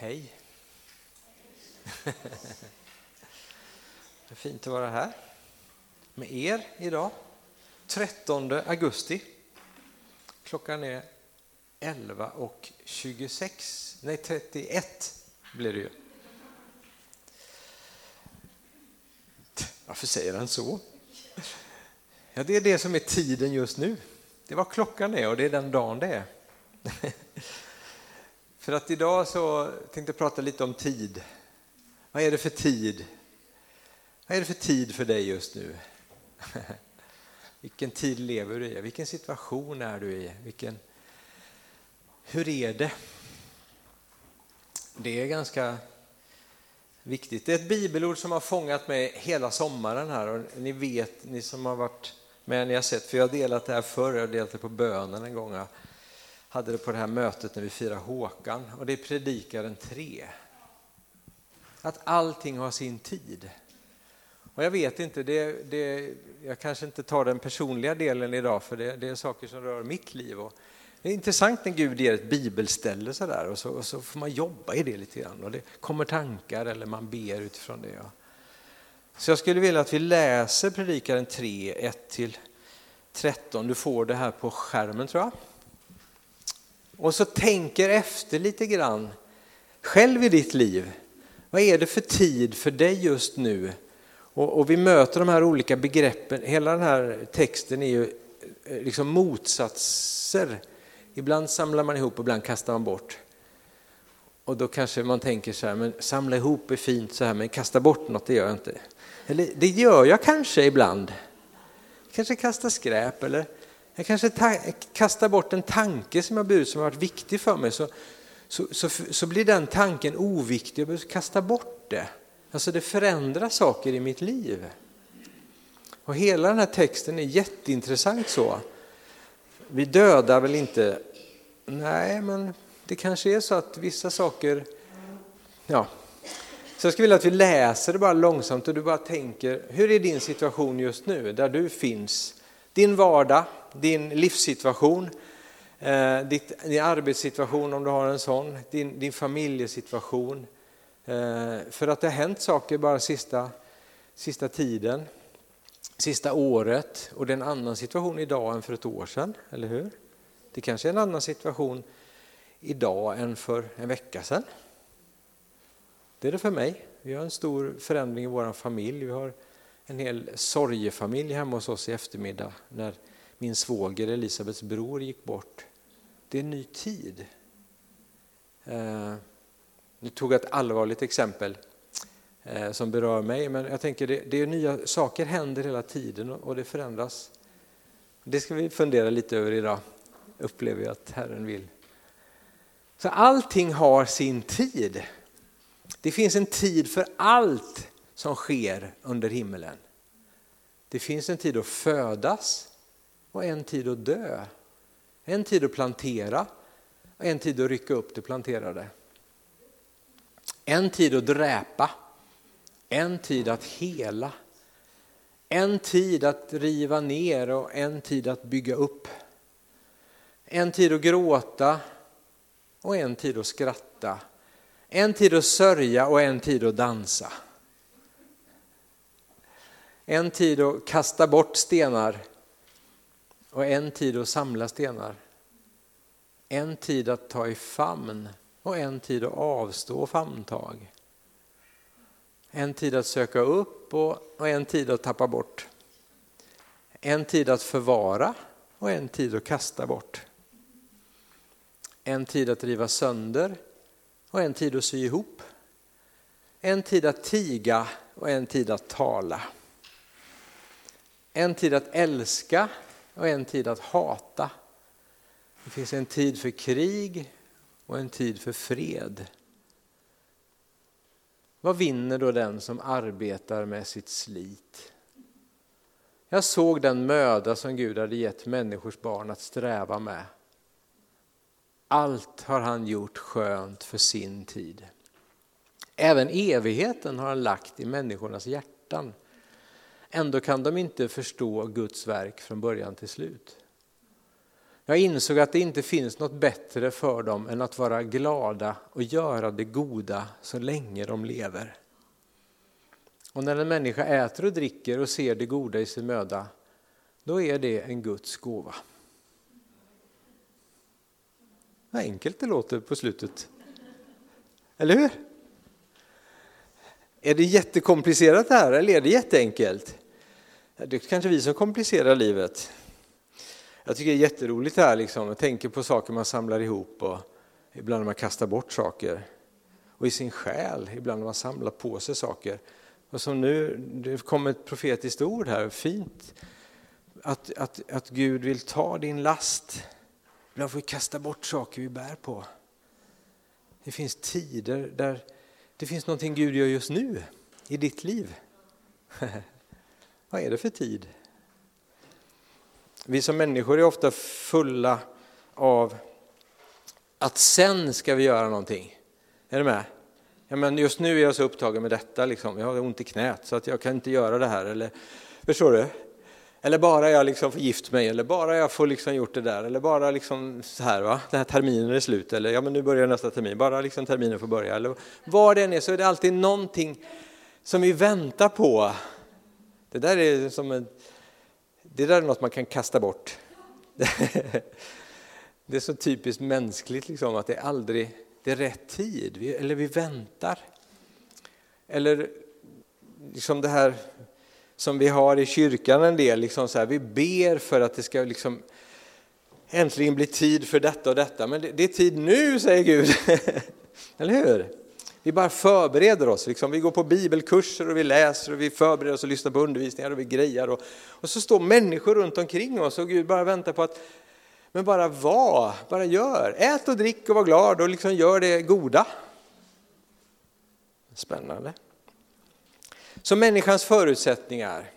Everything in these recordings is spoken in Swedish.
Hej. Det är fint att vara här med er idag. 13 augusti. Klockan är 11 och 26, nej 31 blir det ju. Varför säger han så? Ja, det är det som är tiden just nu. Det är vad klockan är och det är den dagen det är. För att idag så tänkte jag prata lite om tid. Vad är det för tid? Vad är det för tid för dig just nu? Vilken tid lever du i? Vilken situation är du i? Vilken... Hur är det? Det är ganska viktigt. Det är ett bibelord som har fångat mig hela sommaren här och ni vet, ni som har varit med, ni har sett, för jag har delat det här förr, jag har delat det på bönen en gång hade det på det här mötet när vi firar Håkan och det är predikaren 3. Att allting har sin tid. Och jag vet inte, det, det, jag kanske inte tar den personliga delen idag för det, det är saker som rör mitt liv. Och det är intressant när Gud ger ett bibelställe så där, och, så, och så får man jobba i det lite grann och det kommer tankar eller man ber utifrån det. Så jag skulle vilja att vi läser Predikaren 3, 1-13. Du får det här på skärmen tror jag och så tänker efter lite grann själv i ditt liv. Vad är det för tid för dig just nu? Och, och vi möter de här olika begreppen. Hela den här texten är ju eh, liksom motsatser. Ibland samlar man ihop och ibland kastar man bort. Och då kanske man tänker så här, men samla ihop är fint så här, men kasta bort något det gör jag inte. Eller det gör jag kanske ibland. Kanske kasta skräp eller jag kanske kastar bort en tanke som jag burit som har varit viktig för mig så, så, så, så blir den tanken oviktig, jag behöver kasta bort det. Alltså det förändrar saker i mitt liv. Och hela den här texten är jätteintressant så. Vi dödar väl inte, nej men det kanske är så att vissa saker, ja. Så jag skulle vilja att vi läser det bara långsamt och du bara tänker, hur är din situation just nu, där du finns? Din vardag, din livssituation, eh, din arbetssituation om du har en sån, din, din familjesituation. Eh, för att det har hänt saker bara sista, sista tiden, sista året och det är en annan situation idag än för ett år sedan, eller hur? Det kanske är en annan situation idag än för en vecka sedan. Det är det för mig. Vi har en stor förändring i vår familj. Vi har en hel sorgefamilj hemma hos oss i eftermiddag när min svåger Elisabets bror gick bort. Det är en ny tid. Eh, nu tog jag ett allvarligt exempel eh, som berör mig, men jag tänker det, det är nya saker händer hela tiden och det förändras. Det ska vi fundera lite över idag, upplever jag att Herren vill. Så allting har sin tid. Det finns en tid för allt som sker under himmelen. Det finns en tid att födas och en tid att dö. En tid att plantera och en tid att rycka upp det planterade. En tid att dräpa, en tid att hela. En tid att riva ner och en tid att bygga upp. En tid att gråta och en tid att skratta. En tid att sörja och en tid att dansa. En tid att kasta bort stenar och en tid att samla stenar. En tid att ta i famn och en tid att avstå famntag. En tid att söka upp och en tid att tappa bort. En tid att förvara och en tid att kasta bort. En tid att riva sönder och en tid att sy ihop. En tid att tiga och en tid att tala. En tid att älska och en tid att hata. Det finns en tid för krig och en tid för fred. Vad vinner då den som arbetar med sitt slit? Jag såg den möda som Gud hade gett människors barn att sträva med. Allt har han gjort skönt för sin tid. Även evigheten har han lagt i människornas hjärtan. Ändå kan de inte förstå Guds verk från början till slut. Jag insåg att det inte finns något bättre för dem än att vara glada och göra det goda så länge de lever. Och när en människa äter och dricker och ser det goda i sin möda, då är det en Guds gåva. Vad enkelt det låter på slutet. Eller hur? Är det jättekomplicerat det här eller är det jätteenkelt? Det är kanske vi som komplicerar livet. Jag tycker det är jätteroligt det här, liksom. jag tänker på saker man samlar ihop och ibland när man kastar bort saker. Och i sin själ, ibland när man samlar på sig saker. Och som nu, det kom ett profetiskt ord här, fint. Att, att, att Gud vill ta din last. Ibland får vi kasta bort saker vi bär på. Det finns tider där det finns någonting Gud gör just nu i ditt liv. Vad är det för tid? Vi som människor är ofta fulla av att sen ska vi göra någonting. Är du med? Ja, men just nu är jag så upptagen med detta, liksom. jag har ont i knät så att jag kan inte göra det här. Eller, förstår du? Eller bara jag liksom får gift mig, eller bara jag får liksom gjort det där, eller bara liksom så här, va? den här terminen är slut, eller ja men nu börjar nästa termin, bara liksom terminen får börja. Eller vad det än är så är det alltid någonting som vi väntar på. Det där är som en, det där är något man kan kasta bort. Det är så typiskt mänskligt liksom, att det är aldrig det är rätt tid, vi, eller vi väntar. Eller liksom det här som vi har i kyrkan en del, liksom så här, vi ber för att det ska liksom äntligen bli tid för detta och detta, men det, det är tid nu säger Gud. eller hur? Vi bara förbereder oss, liksom. vi går på bibelkurser och vi läser och vi förbereder oss och lyssnar på undervisningar och vi grejar. Och, och så står människor runt omkring oss och Gud bara väntar på att men bara var, bara gör. Ät och drick och var glad och liksom gör det goda. Spännande. Så människans förutsättningar,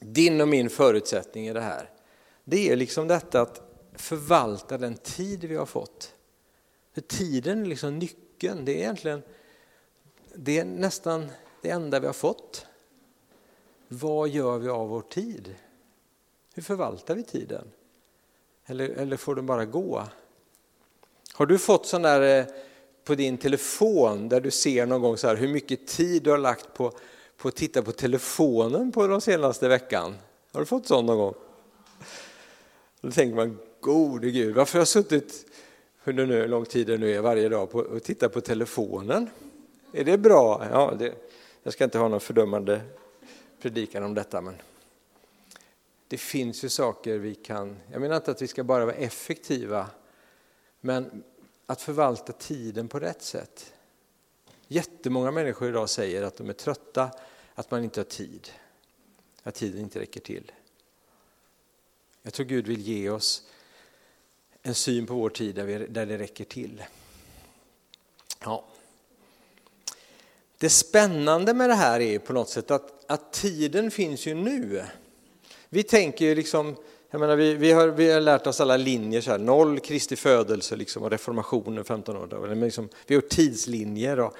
din och min förutsättning i det här, det är liksom detta att förvalta den tid vi har fått. För tiden är liksom nyckeln, det är egentligen det är nästan det enda vi har fått. Vad gör vi av vår tid? Hur förvaltar vi tiden? Eller, eller får den bara gå? Har du fått sån där eh, på din telefon där du ser någon gång så här hur mycket tid du har lagt på, på att titta på telefonen på den senaste veckan? Har du fått sån någon gång? Då tänker man, gode gud, varför har jag suttit hur nu, lång tid det nu är varje dag på, och tittat på telefonen? Är det bra? Ja, det, jag ska inte ha någon fördömande predikan om detta, men det finns ju saker vi kan, jag menar inte att vi ska bara vara effektiva, men att förvalta tiden på rätt sätt. Jättemånga människor idag säger att de är trötta, att man inte har tid, att tiden inte räcker till. Jag tror Gud vill ge oss en syn på vår tid där, vi, där det räcker till. Ja. Det spännande med det här är på något sätt att, att tiden finns ju nu. Vi tänker ju liksom, jag menar, vi, vi, har, vi har lärt oss alla linjer, så här, noll, Kristi födelse liksom, och reformationen 15 år. Då. Liksom, vi har gjort tidslinjer. Och,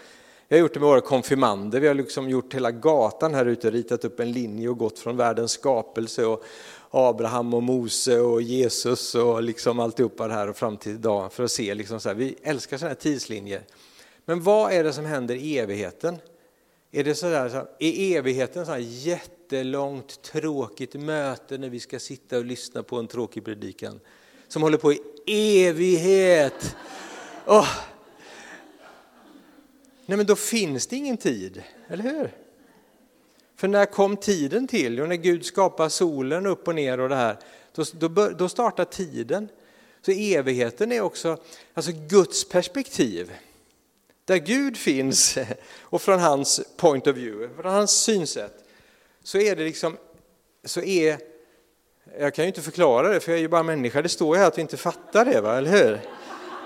vi har gjort det med våra konfirmander, vi har liksom gjort hela gatan här ute, ritat upp en linje och gått från världens skapelse och Abraham och Mose och Jesus och liksom alltihopa det här och fram till idag för att se, liksom så här, vi älskar sådana här tidslinjer. Men vad är det som händer i evigheten? Är det sådär, så, är evigheten så här jättelångt tråkigt möte när vi ska sitta och lyssna på en tråkig predikan som håller på i evighet? Oh. Nej men då finns det ingen tid, eller hur? För när kom tiden till? Och när Gud skapar solen upp och ner och det här, då, då, då startar tiden. Så evigheten är också alltså Guds perspektiv där Gud finns och från hans point of view, från hans synsätt, så är det liksom, så är, jag kan ju inte förklara det för jag är ju bara människa, det står ju här att vi inte fattar det, va? eller hur?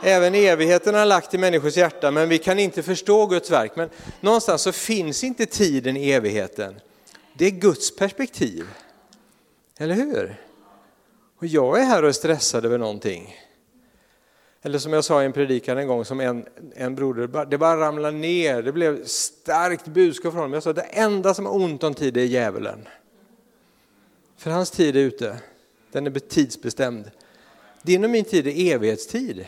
Även evigheten har lagt i människors hjärta, men vi kan inte förstå Guds verk. Men någonstans så finns inte tiden i evigheten. Det är Guds perspektiv. Eller hur? Och jag är här och är stressad över någonting. Eller som jag sa i en predikan en gång, som en, en broder, det bara ramlade ner, det blev starkt budskap från honom. Jag sa, det enda som har ont om tid är djävulen. För hans tid är ute, den är tidsbestämd. Din och min tid är evighetstid.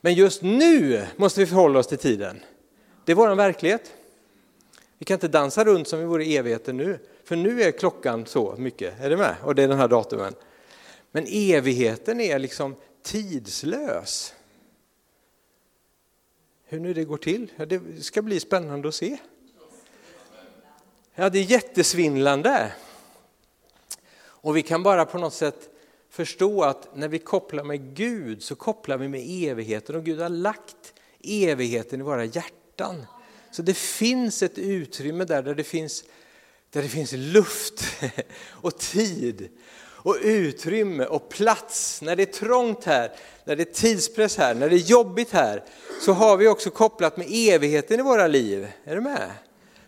Men just nu måste vi förhålla oss till tiden. Det är vår verklighet. Vi kan inte dansa runt som vi vore i evigheten nu. För nu är klockan så mycket, är du med? Och det är den här datumen. Men evigheten är liksom tidslös. Hur nu det går till? Ja, det ska bli spännande att se. Ja, det är jättesvindlande. Och vi kan bara på något sätt förstå att när vi kopplar med Gud så kopplar vi med evigheten och Gud har lagt evigheten i våra hjärtan. Så det finns ett utrymme där, där det finns, där det finns luft och tid och utrymme och plats. När det är trångt här, när det är tidspress här, när det är jobbigt här, så har vi också kopplat med evigheten i våra liv. Är du med?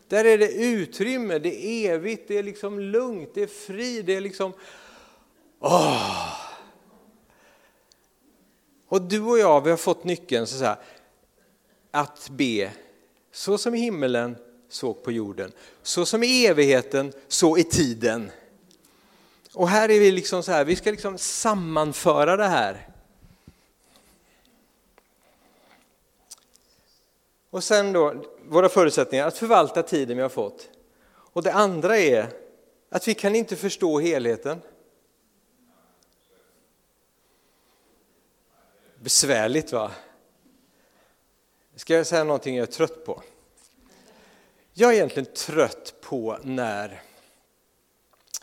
Där är det utrymme, det är evigt, det är liksom lugnt, det är fri, det är liksom... Åh! Och du och jag, vi har fått nyckeln så här, att be så som i himmelen, så på jorden. Så som i evigheten, så i tiden. Och här är vi liksom så här, vi ska liksom sammanföra det här. Och sen då, våra förutsättningar att förvalta tiden vi har fått. Och det andra är att vi kan inte förstå helheten. Besvärligt va? Ska jag säga någonting jag är trött på? Jag är egentligen trött på när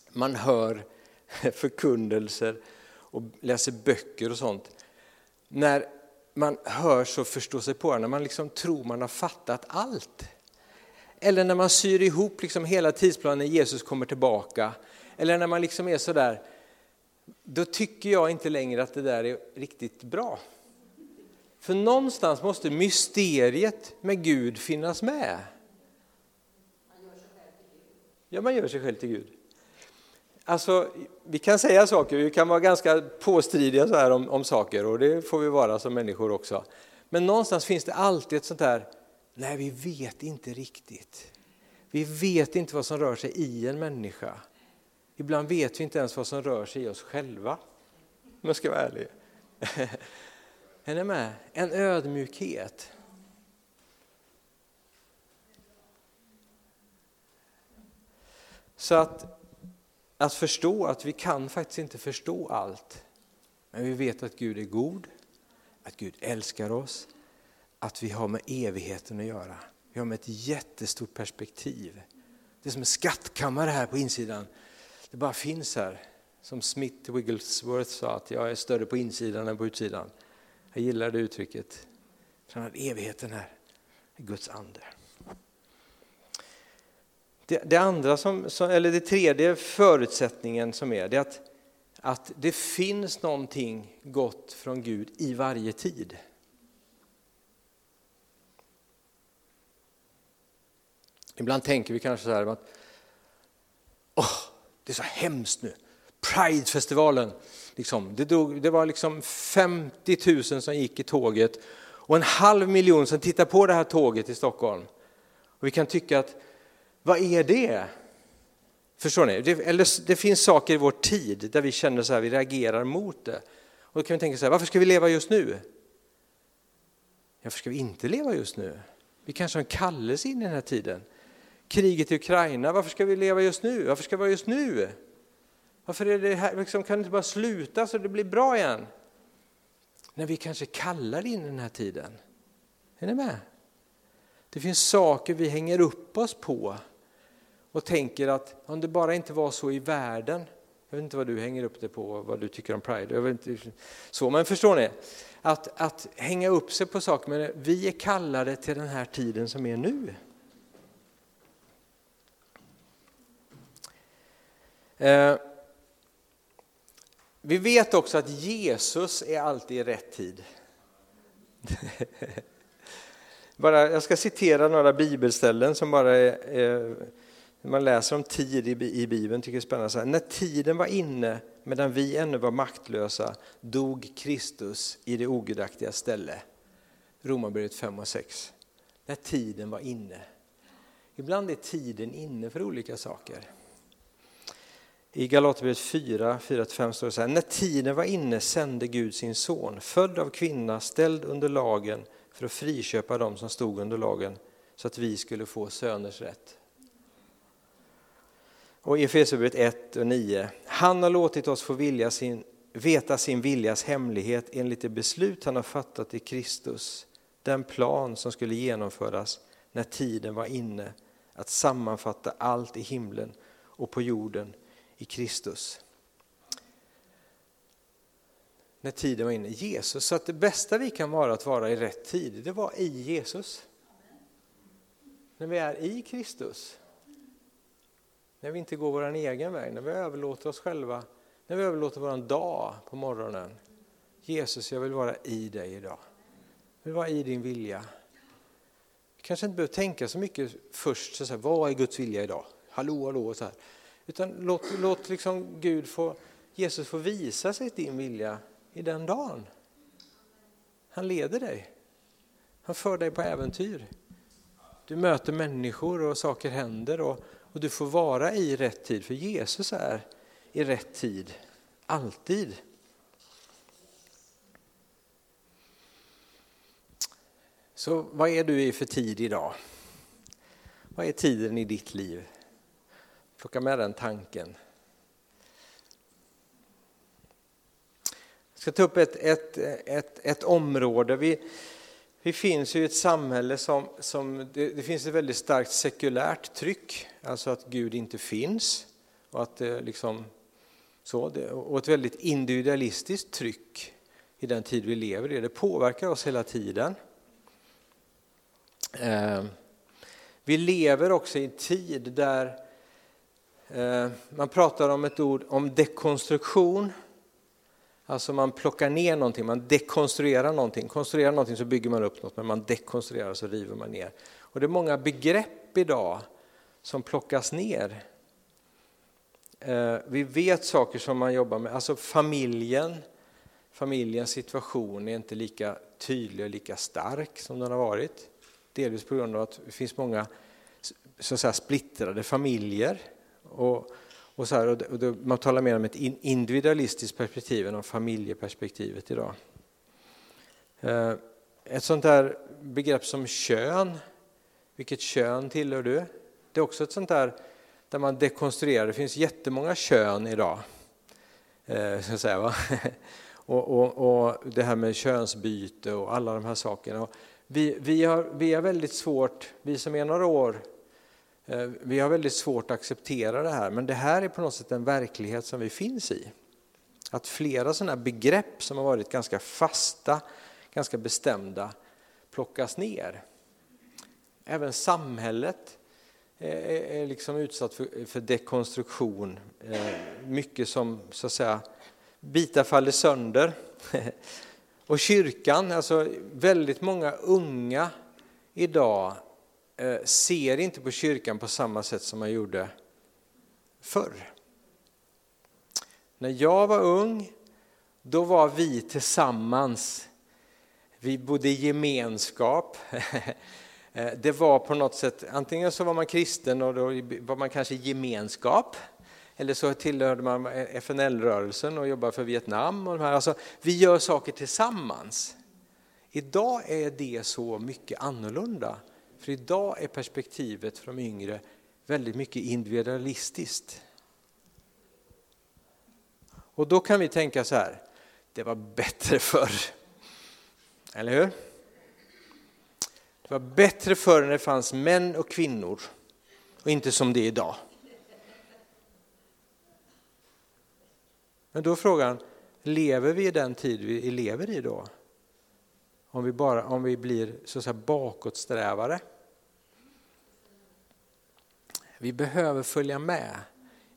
man hör förkunnelser och läser böcker och sånt. När man hör så förstår sig på när man liksom tror man har fattat allt. Eller när man syr ihop liksom hela tidsplanen när Jesus kommer tillbaka. Eller när man liksom är sådär, då tycker jag inte längre att det där är riktigt bra. För någonstans måste mysteriet med Gud finnas med. Ja, man gör sig själv till Gud. Alltså, vi kan säga saker, vi kan vara ganska påstridiga så här om, om saker och det får vi vara som människor också. Men någonstans finns det alltid ett sånt där, nej vi vet inte riktigt. Vi vet inte vad som rör sig i en människa. Ibland vet vi inte ens vad som rör sig i oss själva. Om jag ska vara ärlig. Är ni med? En ödmjukhet. Så att, att förstå att vi kan faktiskt inte förstå allt. Men vi vet att Gud är god, att Gud älskar oss, att vi har med evigheten att göra. Vi har med ett jättestort perspektiv. Det är som en skattkammare här på insidan. Det bara finns här. Som Smith Wigglesworth sa, att jag är större på insidan än på utsidan. Jag gillar det uttrycket. Han har evigheten här, Guds ande. Det, det, andra som, eller det tredje förutsättningen som är, det är att, att det finns någonting gott från Gud i varje tid. Ibland tänker vi kanske så här att oh, det är så hemskt nu. Pridefestivalen, liksom, det, drog, det var liksom 50 000 som gick i tåget och en halv miljon som tittade på det här tåget i Stockholm. Och vi kan tycka att vad är det? Förstår ni? Det, eller, det finns saker i vår tid där vi känner så här, vi reagerar mot det. Och då kan vi tänka så här, varför ska vi leva just nu? Varför ska vi inte leva just nu? Vi kanske har en kallelse in i den här tiden. Kriget i Ukraina, varför ska vi leva just nu? Varför ska vi vara just nu? Varför är det här, liksom, kan det inte bara sluta så det blir bra igen? När vi kanske kallar in den här tiden. Är ni med? Det finns saker vi hänger upp oss på och tänker att om det bara inte var så i världen, jag vet inte vad du hänger upp dig på, vad du tycker om Pride, jag vet inte, så, men förstår ni? Att, att hänga upp sig på saker, men vi är kallade till den här tiden som är nu. Eh, vi vet också att Jesus är alltid i rätt tid. bara, jag ska citera några bibelställen som bara är, man läser om tid i, i Bibeln, tycker det är spännande. Så här, när tiden var inne, medan vi ännu var maktlösa, dog Kristus i det ogudaktiga ställe. Romarbrevet 5 och 6. När tiden var inne. Ibland är tiden inne för olika saker. I Galaterbrevet 4, 4-5 står det så här. När tiden var inne sände Gud sin son, född av kvinna, ställd under lagen för att friköpa dem som stod under lagen så att vi skulle få söners rätt. Och i Efesierbrevet 1 och 9. Han har låtit oss få vilja sin, veta sin viljas hemlighet enligt det beslut han har fattat i Kristus. Den plan som skulle genomföras när tiden var inne att sammanfatta allt i himlen och på jorden i Kristus. När tiden var inne. Jesus, så att det bästa vi kan vara att vara i rätt tid, det var i Jesus. När vi är i Kristus. När vi inte går vår egen väg, när vi överlåter oss själva, när vi överlåter vår dag på morgonen. Jesus, jag vill vara i dig idag. Jag vill vara i din vilja. Vi kanske inte behöver tänka så mycket först, så här, vad är Guds vilja idag? Hallå, hallå, så här. Utan låt, låt liksom Gud få, Jesus få visa sig din vilja i den dagen. Han leder dig. Han för dig på äventyr. Du möter människor och saker händer och, och du får vara i rätt tid, för Jesus är i rätt tid, alltid. Så vad är du i för tid idag? Vad är tiden i ditt liv? Plocka med den tanken. Jag ska ta upp ett, ett, ett, ett område. Vi, vi finns i ett samhälle som, som det, det, finns ett väldigt starkt sekulärt tryck, alltså att Gud inte finns. Och, att det liksom, så, och ett väldigt individualistiskt tryck i den tid vi lever i. Det påverkar oss hela tiden. Eh, vi lever också i en tid där eh, man pratar om ett ord om dekonstruktion. Alltså man plockar ner någonting, man dekonstruerar någonting. Konstruerar någonting så bygger man upp något, men man dekonstruerar så river man ner. Och det är många begrepp idag som plockas ner. Eh, vi vet saker som man jobbar med, alltså familjen, familjens situation är inte lika tydlig och lika stark som den har varit. Delvis på grund av att det finns många så att säga, splittrade familjer. Och, och så här, och det, man talar mer om ett individualistiskt perspektiv än om familjeperspektivet idag. Eh, ett sånt där begrepp som kön, vilket kön tillhör du? Det är också ett sånt där där man dekonstruerar, det finns jättemånga kön idag. Eh, så att säga, va? Och, och, och, det här med könsbyte och alla de här sakerna. Vi, vi, har, vi har väldigt svårt, vi som är några år, Eh, vi har väldigt svårt att acceptera det här, men det här är på något sätt en verklighet som vi finns i. Att flera sådana begrepp som har varit ganska fasta, ganska bestämda, plockas ner. Även samhället eh, är liksom utsatt för, för dekonstruktion. Eh, mycket som så att säga bitar faller sönder. Och kyrkan, alltså väldigt många unga idag Eh, ser inte på kyrkan på samma sätt som man gjorde förr. När jag var ung, då var vi tillsammans. Vi bodde i gemenskap. Eh, det var på något sätt, antingen så var man kristen och då var man kanske i gemenskap eller så tillhörde man FNL-rörelsen och jobbade för Vietnam. Och de här. Alltså, vi gör saker tillsammans. Idag är det så mycket annorlunda. För idag är perspektivet för de yngre väldigt mycket individualistiskt. Och då kan vi tänka så här, det var bättre förr. Eller hur? Det var bättre förr när det fanns män och kvinnor och inte som det är idag. Men då är frågan, lever vi i den tid vi lever i då? Om vi, bara, om vi blir så att säga bakåtsträvare. Vi behöver följa med.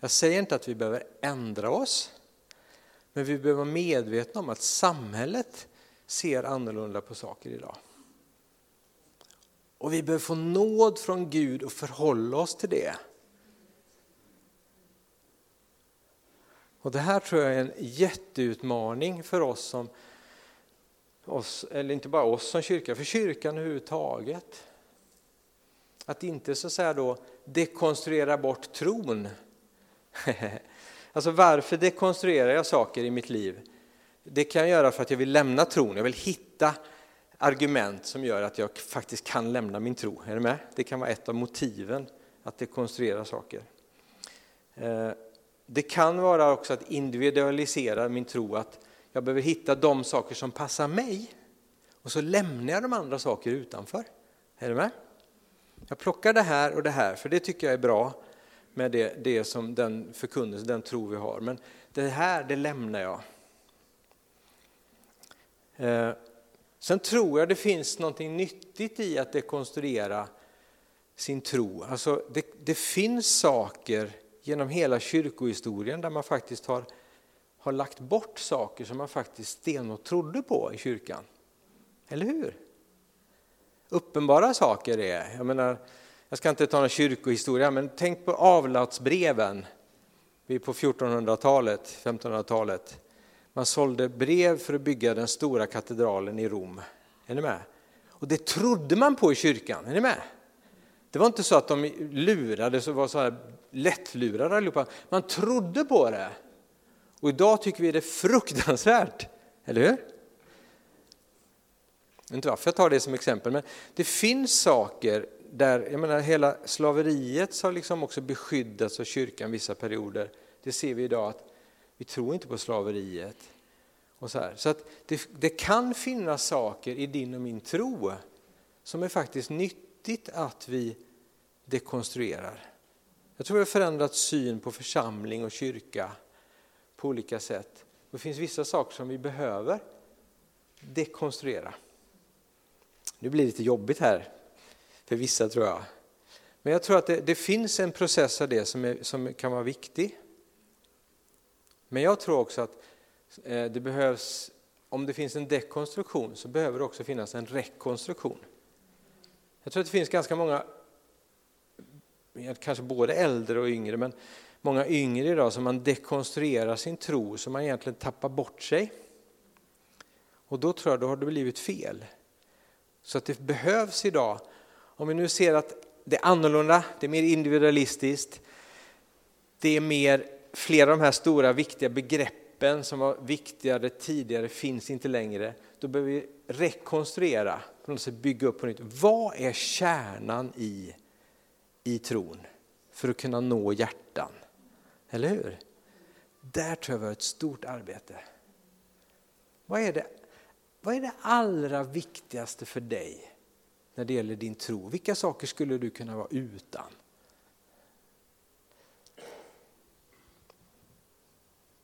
Jag säger inte att vi behöver ändra oss, men vi behöver vara medvetna om att samhället ser annorlunda på saker idag. Och vi behöver få nåd från Gud och förhålla oss till det. Och det här tror jag är en jätteutmaning för oss som, oss, eller inte bara oss som kyrka, för kyrkan överhuvudtaget. Att inte så att säga då dekonstruera bort tron. Alltså varför dekonstruerar jag saker i mitt liv? Det kan jag göra för att jag vill lämna tron, jag vill hitta argument som gör att jag faktiskt kan lämna min tro. Är du med? Det kan vara ett av motiven att dekonstruera saker. Eh, det kan vara också att individualisera min tro, att jag behöver hitta de saker som passar mig och så lämnar jag de andra saker utanför. Är du med? Jag plockar det här och det här, för det tycker jag är bra med det, det som den förkunnelse, den tro vi har. Men det här, det lämnar jag. Eh, sen tror jag det finns något nyttigt i att dekonstruera sin tro. Alltså det, det finns saker genom hela kyrkohistorien där man faktiskt har, har lagt bort saker som man faktiskt stenhårt trodde på i kyrkan. Eller hur? Uppenbara saker är, jag menar, jag ska inte ta någon kyrkohistoria, men tänk på avlatsbreven på 1400-talet, 1500-talet. Man sålde brev för att bygga den stora katedralen i Rom. Är ni med? Och det trodde man på i kyrkan, är ni med? Det var inte så att de lurades och var så här lättlurade allihopa. Man trodde på det. Och idag tycker vi det är fruktansvärt, eller hur? Jag vet inte varför jag tar det som exempel, men det finns saker där, jag menar hela slaveriet har liksom också beskyddats av kyrkan vissa perioder. Det ser vi idag att vi tror inte på slaveriet. Och så här. så att det, det kan finnas saker i din och min tro som är faktiskt nyttigt att vi dekonstruerar. Jag tror vi har förändrat syn på församling och kyrka på olika sätt. Det finns vissa saker som vi behöver dekonstruera. Nu blir det lite jobbigt här för vissa tror jag. Men jag tror att det, det finns en process av det som, är, som kan vara viktig. Men jag tror också att eh, det behövs, om det finns en dekonstruktion så behöver det också finnas en rekonstruktion. Jag tror att det finns ganska många, kanske både äldre och yngre, men många yngre idag som man dekonstruerar sin tro som man egentligen tappar bort sig. Och då tror jag då har det blivit fel. Så att det behövs idag om vi nu ser att det är annorlunda, det är mer individualistiskt, det är mer, flera av de här stora viktiga begreppen som var viktigare tidigare finns inte längre. Då behöver vi rekonstruera, på något sätt bygga upp på nytt. Vad är kärnan i, i tron för att kunna nå hjärtan? Eller hur? Där tror jag vi har ett stort arbete. Vad är det, vad är det allra viktigaste för dig när det gäller din tro? Vilka saker skulle du kunna vara utan?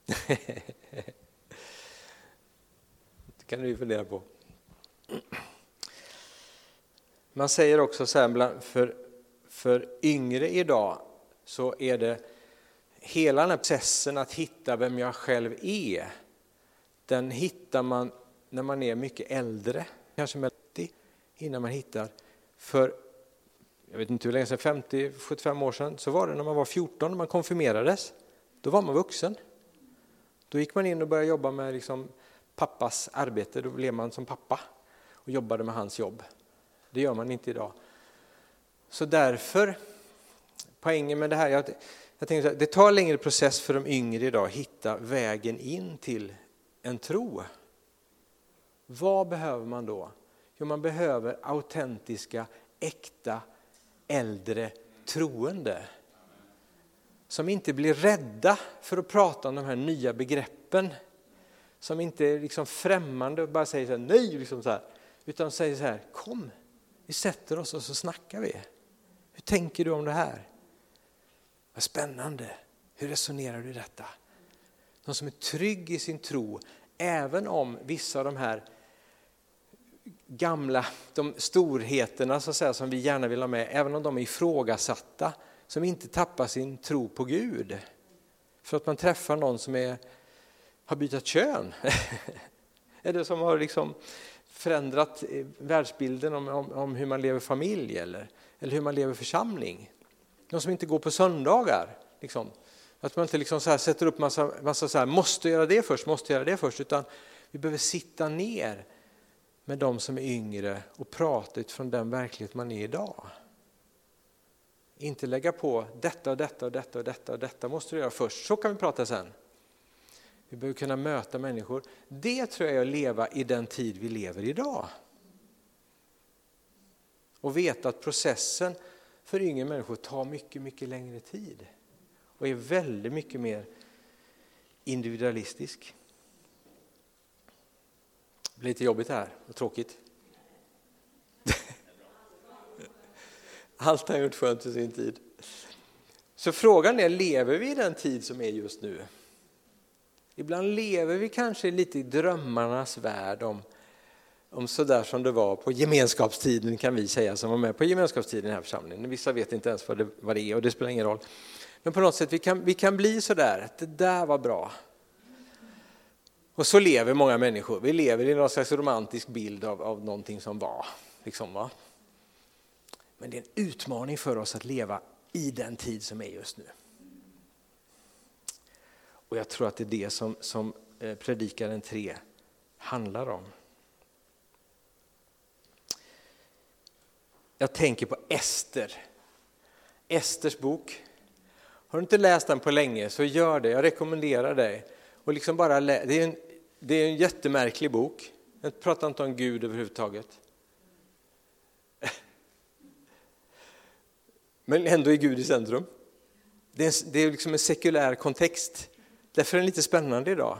det kan du ju fundera på. Man säger också så här, för, för yngre idag så är det hela den här processen att hitta vem jag själv är, den hittar man när man är mycket äldre, kanske med innan man hittar. För, jag vet inte hur länge sedan, 50-75 år sedan, så var det när man var 14 när man konfirmerades. Då var man vuxen. Då gick man in och började jobba med liksom pappas arbete, då blev man som pappa och jobbade med hans jobb. Det gör man inte idag. Så därför, poängen med det här, jag, jag tänker så här, det tar längre process för de yngre idag att hitta vägen in till en tro. Vad behöver man då? Jo, man behöver autentiska, äkta, äldre troende. Som inte blir rädda för att prata om de här nya begreppen. Som inte är liksom främmande och bara säger så här, nej, liksom så här, utan säger så här, kom, vi sätter oss och så snackar vi. Hur tänker du om det här? Vad spännande, hur resonerar du i detta? Någon som är trygg i sin tro, även om vissa av de här gamla de storheterna så att säga, som vi gärna vill ha med, även om de är ifrågasatta, som inte tappar sin tro på Gud. För att man träffar någon som är, har bytt kön. eller som har liksom förändrat eh, världsbilden om, om, om, hur man lever familj eller, eller hur man lever församling de som inte går på söndagar. Liksom. Att man inte liksom så sätter upp massa, massa så här, måste göra det först, måste göra det först, utan vi behöver sitta ner med de som är yngre och prata utifrån den verklighet man är idag. Inte lägga på detta och detta och detta och detta och detta måste du göra först, så kan vi prata sen. Vi behöver kunna möta människor. Det tror jag är att leva i den tid vi lever idag. Och veta att processen för yngre människor tar mycket, mycket längre tid och är väldigt mycket mer individualistisk. Det blir lite jobbigt här och tråkigt. Allt har gjort skönt i sin tid. Så frågan är, lever vi i den tid som är just nu? Ibland lever vi kanske lite i drömmarnas värld om, om sådär som det var på gemenskapstiden kan vi säga som var med på gemenskapstiden i den här församlingen. Vissa vet inte ens vad det, vad det är och det spelar ingen roll. Men på något sätt vi kan vi kan bli sådär, att det där var bra. Och så lever många människor. Vi lever i någon slags romantisk bild av, av någonting som var. Liksom, va? Men det är en utmaning för oss att leva i den tid som är just nu. Och jag tror att det är det som, som eh, Predikaren 3 handlar om. Jag tänker på Ester. Esters bok. Har du inte läst den på länge så gör det, jag rekommenderar dig. Och liksom bara det, är en, det är en jättemärklig bok. Jag pratar inte om Gud överhuvudtaget. Men ändå är Gud i centrum. Det är, det är liksom en sekulär kontext. Därför är den lite spännande idag.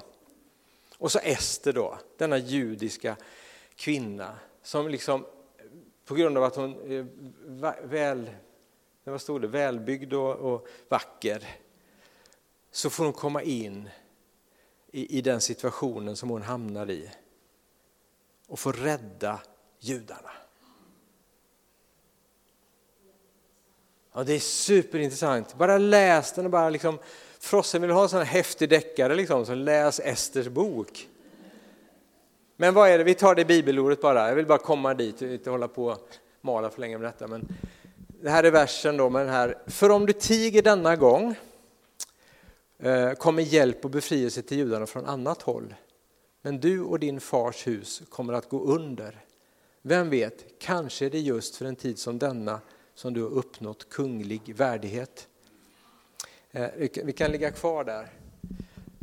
Och så Ester då, denna judiska kvinna som liksom på grund av att hon är väl, vad stod det, välbyggd och, och vacker så får hon komma in i, i den situationen som hon hamnar i och få rädda judarna. Ja, det är superintressant. Bara läs den och bara liksom, Frossen vill ha en sån här häftig deckare liksom, så läs Esters bok. Men vad är det, vi tar det bibelordet bara, jag vill bara komma dit, inte hålla på och mala för länge med detta. Men det här är versen då med den här, för om du tiger denna gång eh, kommer hjälp och befrielse till judarna från annat håll. Men du och din fars hus kommer att gå under. Vem vet, kanske är det just för en tid som denna som du har uppnått kunglig värdighet. Eh, vi kan ligga kvar där.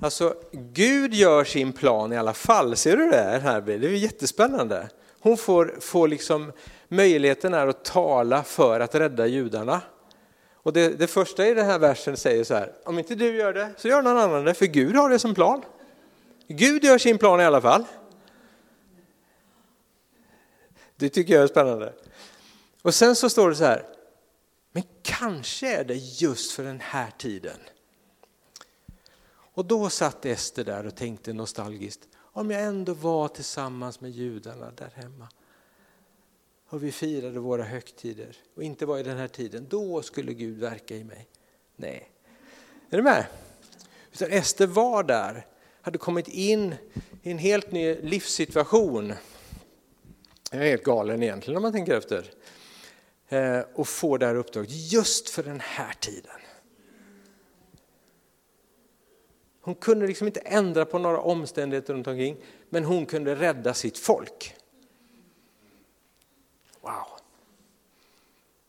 Alltså, Gud gör sin plan i alla fall, ser du det här? Det är jättespännande. Hon får, får liksom möjligheten här att tala för att rädda judarna. Och det, det första i den här versen säger så här, om inte du gör det så gör någon annan det, för Gud har det som plan. Gud gör sin plan i alla fall. Det tycker jag är spännande. Och sen så står det så här, men kanske är det just för den här tiden. Och då satt Ester där och tänkte nostalgiskt, om jag ändå var tillsammans med judarna där hemma och vi firade våra högtider och inte var i den här tiden, då skulle Gud verka i mig. Nej, är du med? Utan Ester var där, hade kommit in i en helt ny livssituation. Jag är helt galen egentligen om man tänker efter. Eh, och får det här uppdraget just för den här tiden. Hon kunde liksom inte ändra på några omständigheter runt omkring, men hon kunde rädda sitt folk. Wow!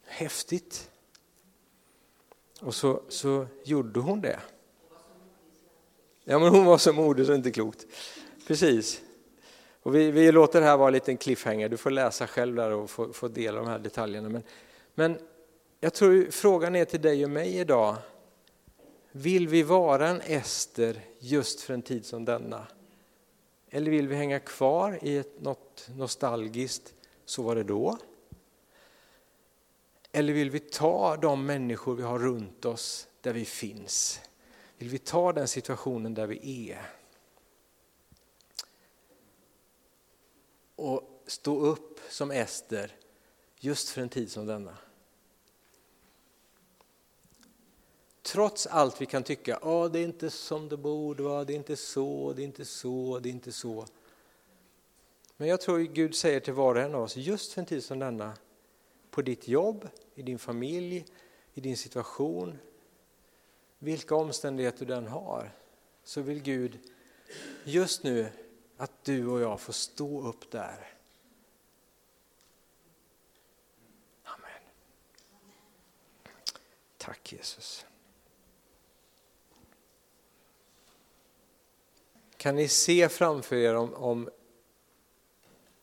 Häftigt. Och så, så gjorde hon det. Ja, men hon var så modig så inte klokt. Precis. Och vi, vi låter det här vara en liten cliffhanger, du får läsa själv där och få, få del av de här detaljerna. Men, men jag tror frågan är till dig och mig idag, vill vi vara en Ester just för en tid som denna? Eller vill vi hänga kvar i ett, något nostalgiskt, så var det då? Eller vill vi ta de människor vi har runt oss där vi finns? Vill vi ta den situationen där vi är? och stå upp som Ester just för en tid som denna. Trots allt vi kan tycka, oh, det är inte som det borde vara, det är inte så, det är inte så, det är inte så. Men jag tror Gud säger till var och en av oss, just för en tid som denna, på ditt jobb, i din familj, i din situation, vilka omständigheter du än har, så vill Gud just nu att du och jag får stå upp där. Amen. Tack Jesus. Kan ni se framför er om, om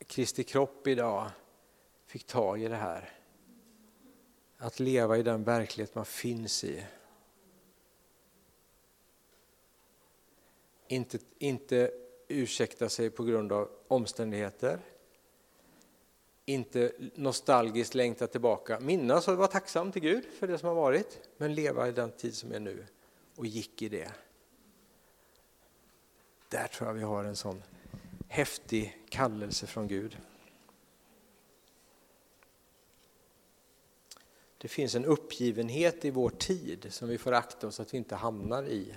Kristi kropp idag fick tag i det här? Att leva i den verklighet man finns i. Inte, inte ursäkta sig på grund av omständigheter. Inte nostalgiskt längta tillbaka. Minnas och vara tacksam till Gud för det som har varit, men leva i den tid som är nu och gick i det. Där tror jag vi har en sån häftig kallelse från Gud. Det finns en uppgivenhet i vår tid som vi får akta oss att vi inte hamnar i.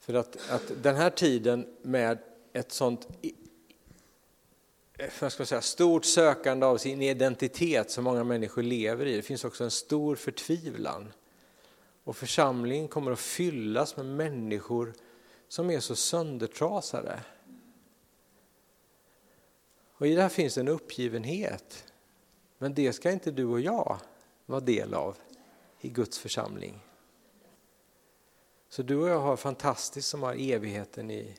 För att, att den här tiden med ett sånt vad ska säga, stort sökande av sin identitet som många människor lever i, det finns också en stor förtvivlan. Och församlingen kommer att fyllas med människor som är så söndertrasade. Och i det här finns en uppgivenhet. Men det ska inte du och jag vara del av i Guds församling. Så du och jag har fantastiskt som har evigheten i,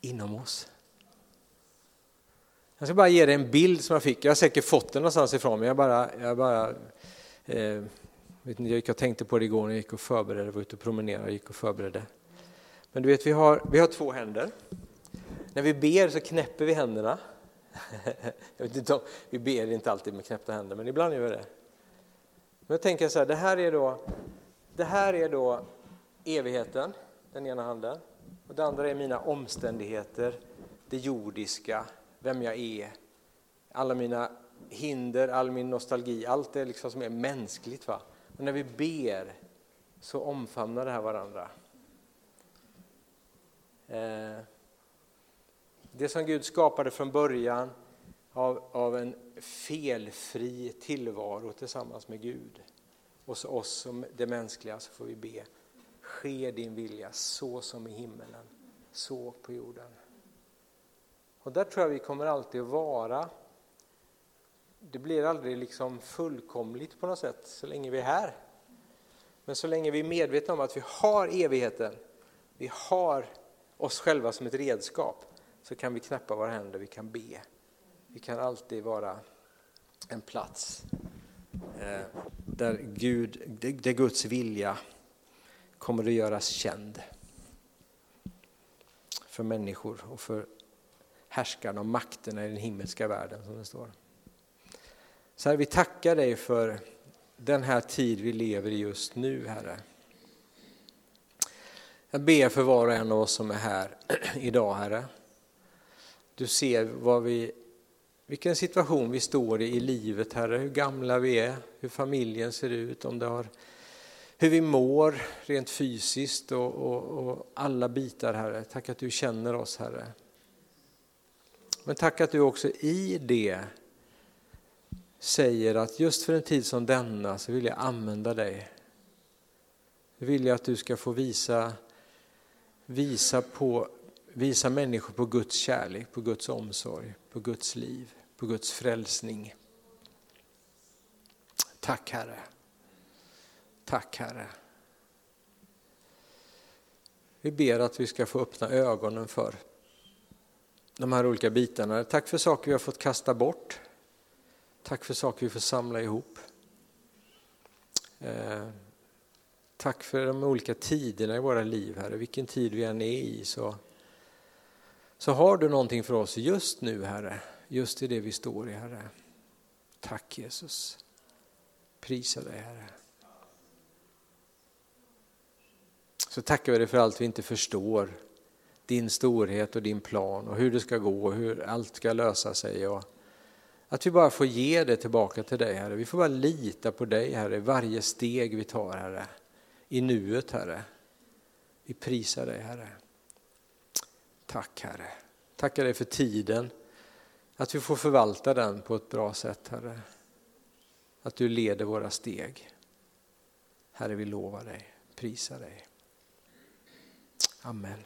inom oss. Jag ska bara ge dig en bild som jag fick. Jag har säkert fått den någonstans ifrån, men jag bara, jag bara eh, vet jag gick och tänkte på det igår när jag gick och förberedde, var ute och promenerade, gick och förberedde. Men du vet, vi har, vi har två händer. När vi ber så knäpper vi händerna. Jag vet inte om, vi ber inte alltid med knäppta händer, men ibland gör vi det. Men jag tänker så här, det här är då, det här är då evigheten, den ena handen. Och det andra är mina omständigheter, det jordiska, vem jag är, alla mina hinder, all min nostalgi, allt det liksom som är mänskligt. Va? Men när vi ber så omfamnar det här varandra. Eh, det som Gud skapade från början av, av en felfri tillvaro tillsammans med Gud. Och så oss som det mänskliga så får vi be. Ske din vilja så som i himmelen, så på jorden. Och där tror jag vi kommer alltid att vara. Det blir aldrig liksom fullkomligt på något sätt så länge vi är här. Men så länge vi är medvetna om att vi har evigheten, vi har oss själva som ett redskap, så kan vi knäppa våra händer, vi kan be. Vi kan alltid vara en plats eh, där, Gud, där Guds vilja kommer att göras känd för människor och för härskarna och makterna i den himmelska världen som det står. Så här, vi tackar dig för den här tid vi lever i just nu, Herre. Jag ber för var och en av oss som är här idag, Herre. Du ser vad vi, vilken situation vi står i i livet, Herre. Hur gamla vi är, hur familjen ser ut, om det har, hur vi mår rent fysiskt och, och, och alla bitar, Herre. Tack att du känner oss, Herre. Men tack att du också i det säger att just för en tid som denna så vill jag använda dig. Jag vill jag att du ska få visa, visa, på, visa människor på Guds kärlek, på Guds omsorg, på Guds liv, på Guds frälsning. Tack Herre. Tack Herre. Vi ber att vi ska få öppna ögonen för de här olika bitarna. Tack för saker vi har fått kasta bort. Tack för saker vi får samla ihop. Eh, Tack för de olika tiderna i våra liv, Herre. Vilken tid vi än är i så, så har du någonting för oss just nu, Herre. Just i det vi står i, Herre. Tack Jesus. Prisa dig, Herre. Så tackar vi dig för allt vi inte förstår din storhet och din plan och hur det ska gå och hur allt ska lösa sig. Och att vi bara får ge det tillbaka till dig Herre. Vi får bara lita på dig Herre, varje steg vi tar Herre. I nuet Herre. Vi prisar dig Herre. Tack Herre. Tackar dig för tiden. Att vi får förvalta den på ett bra sätt Herre. Att du leder våra steg. Herre vi lovar dig, prisar dig. Amen.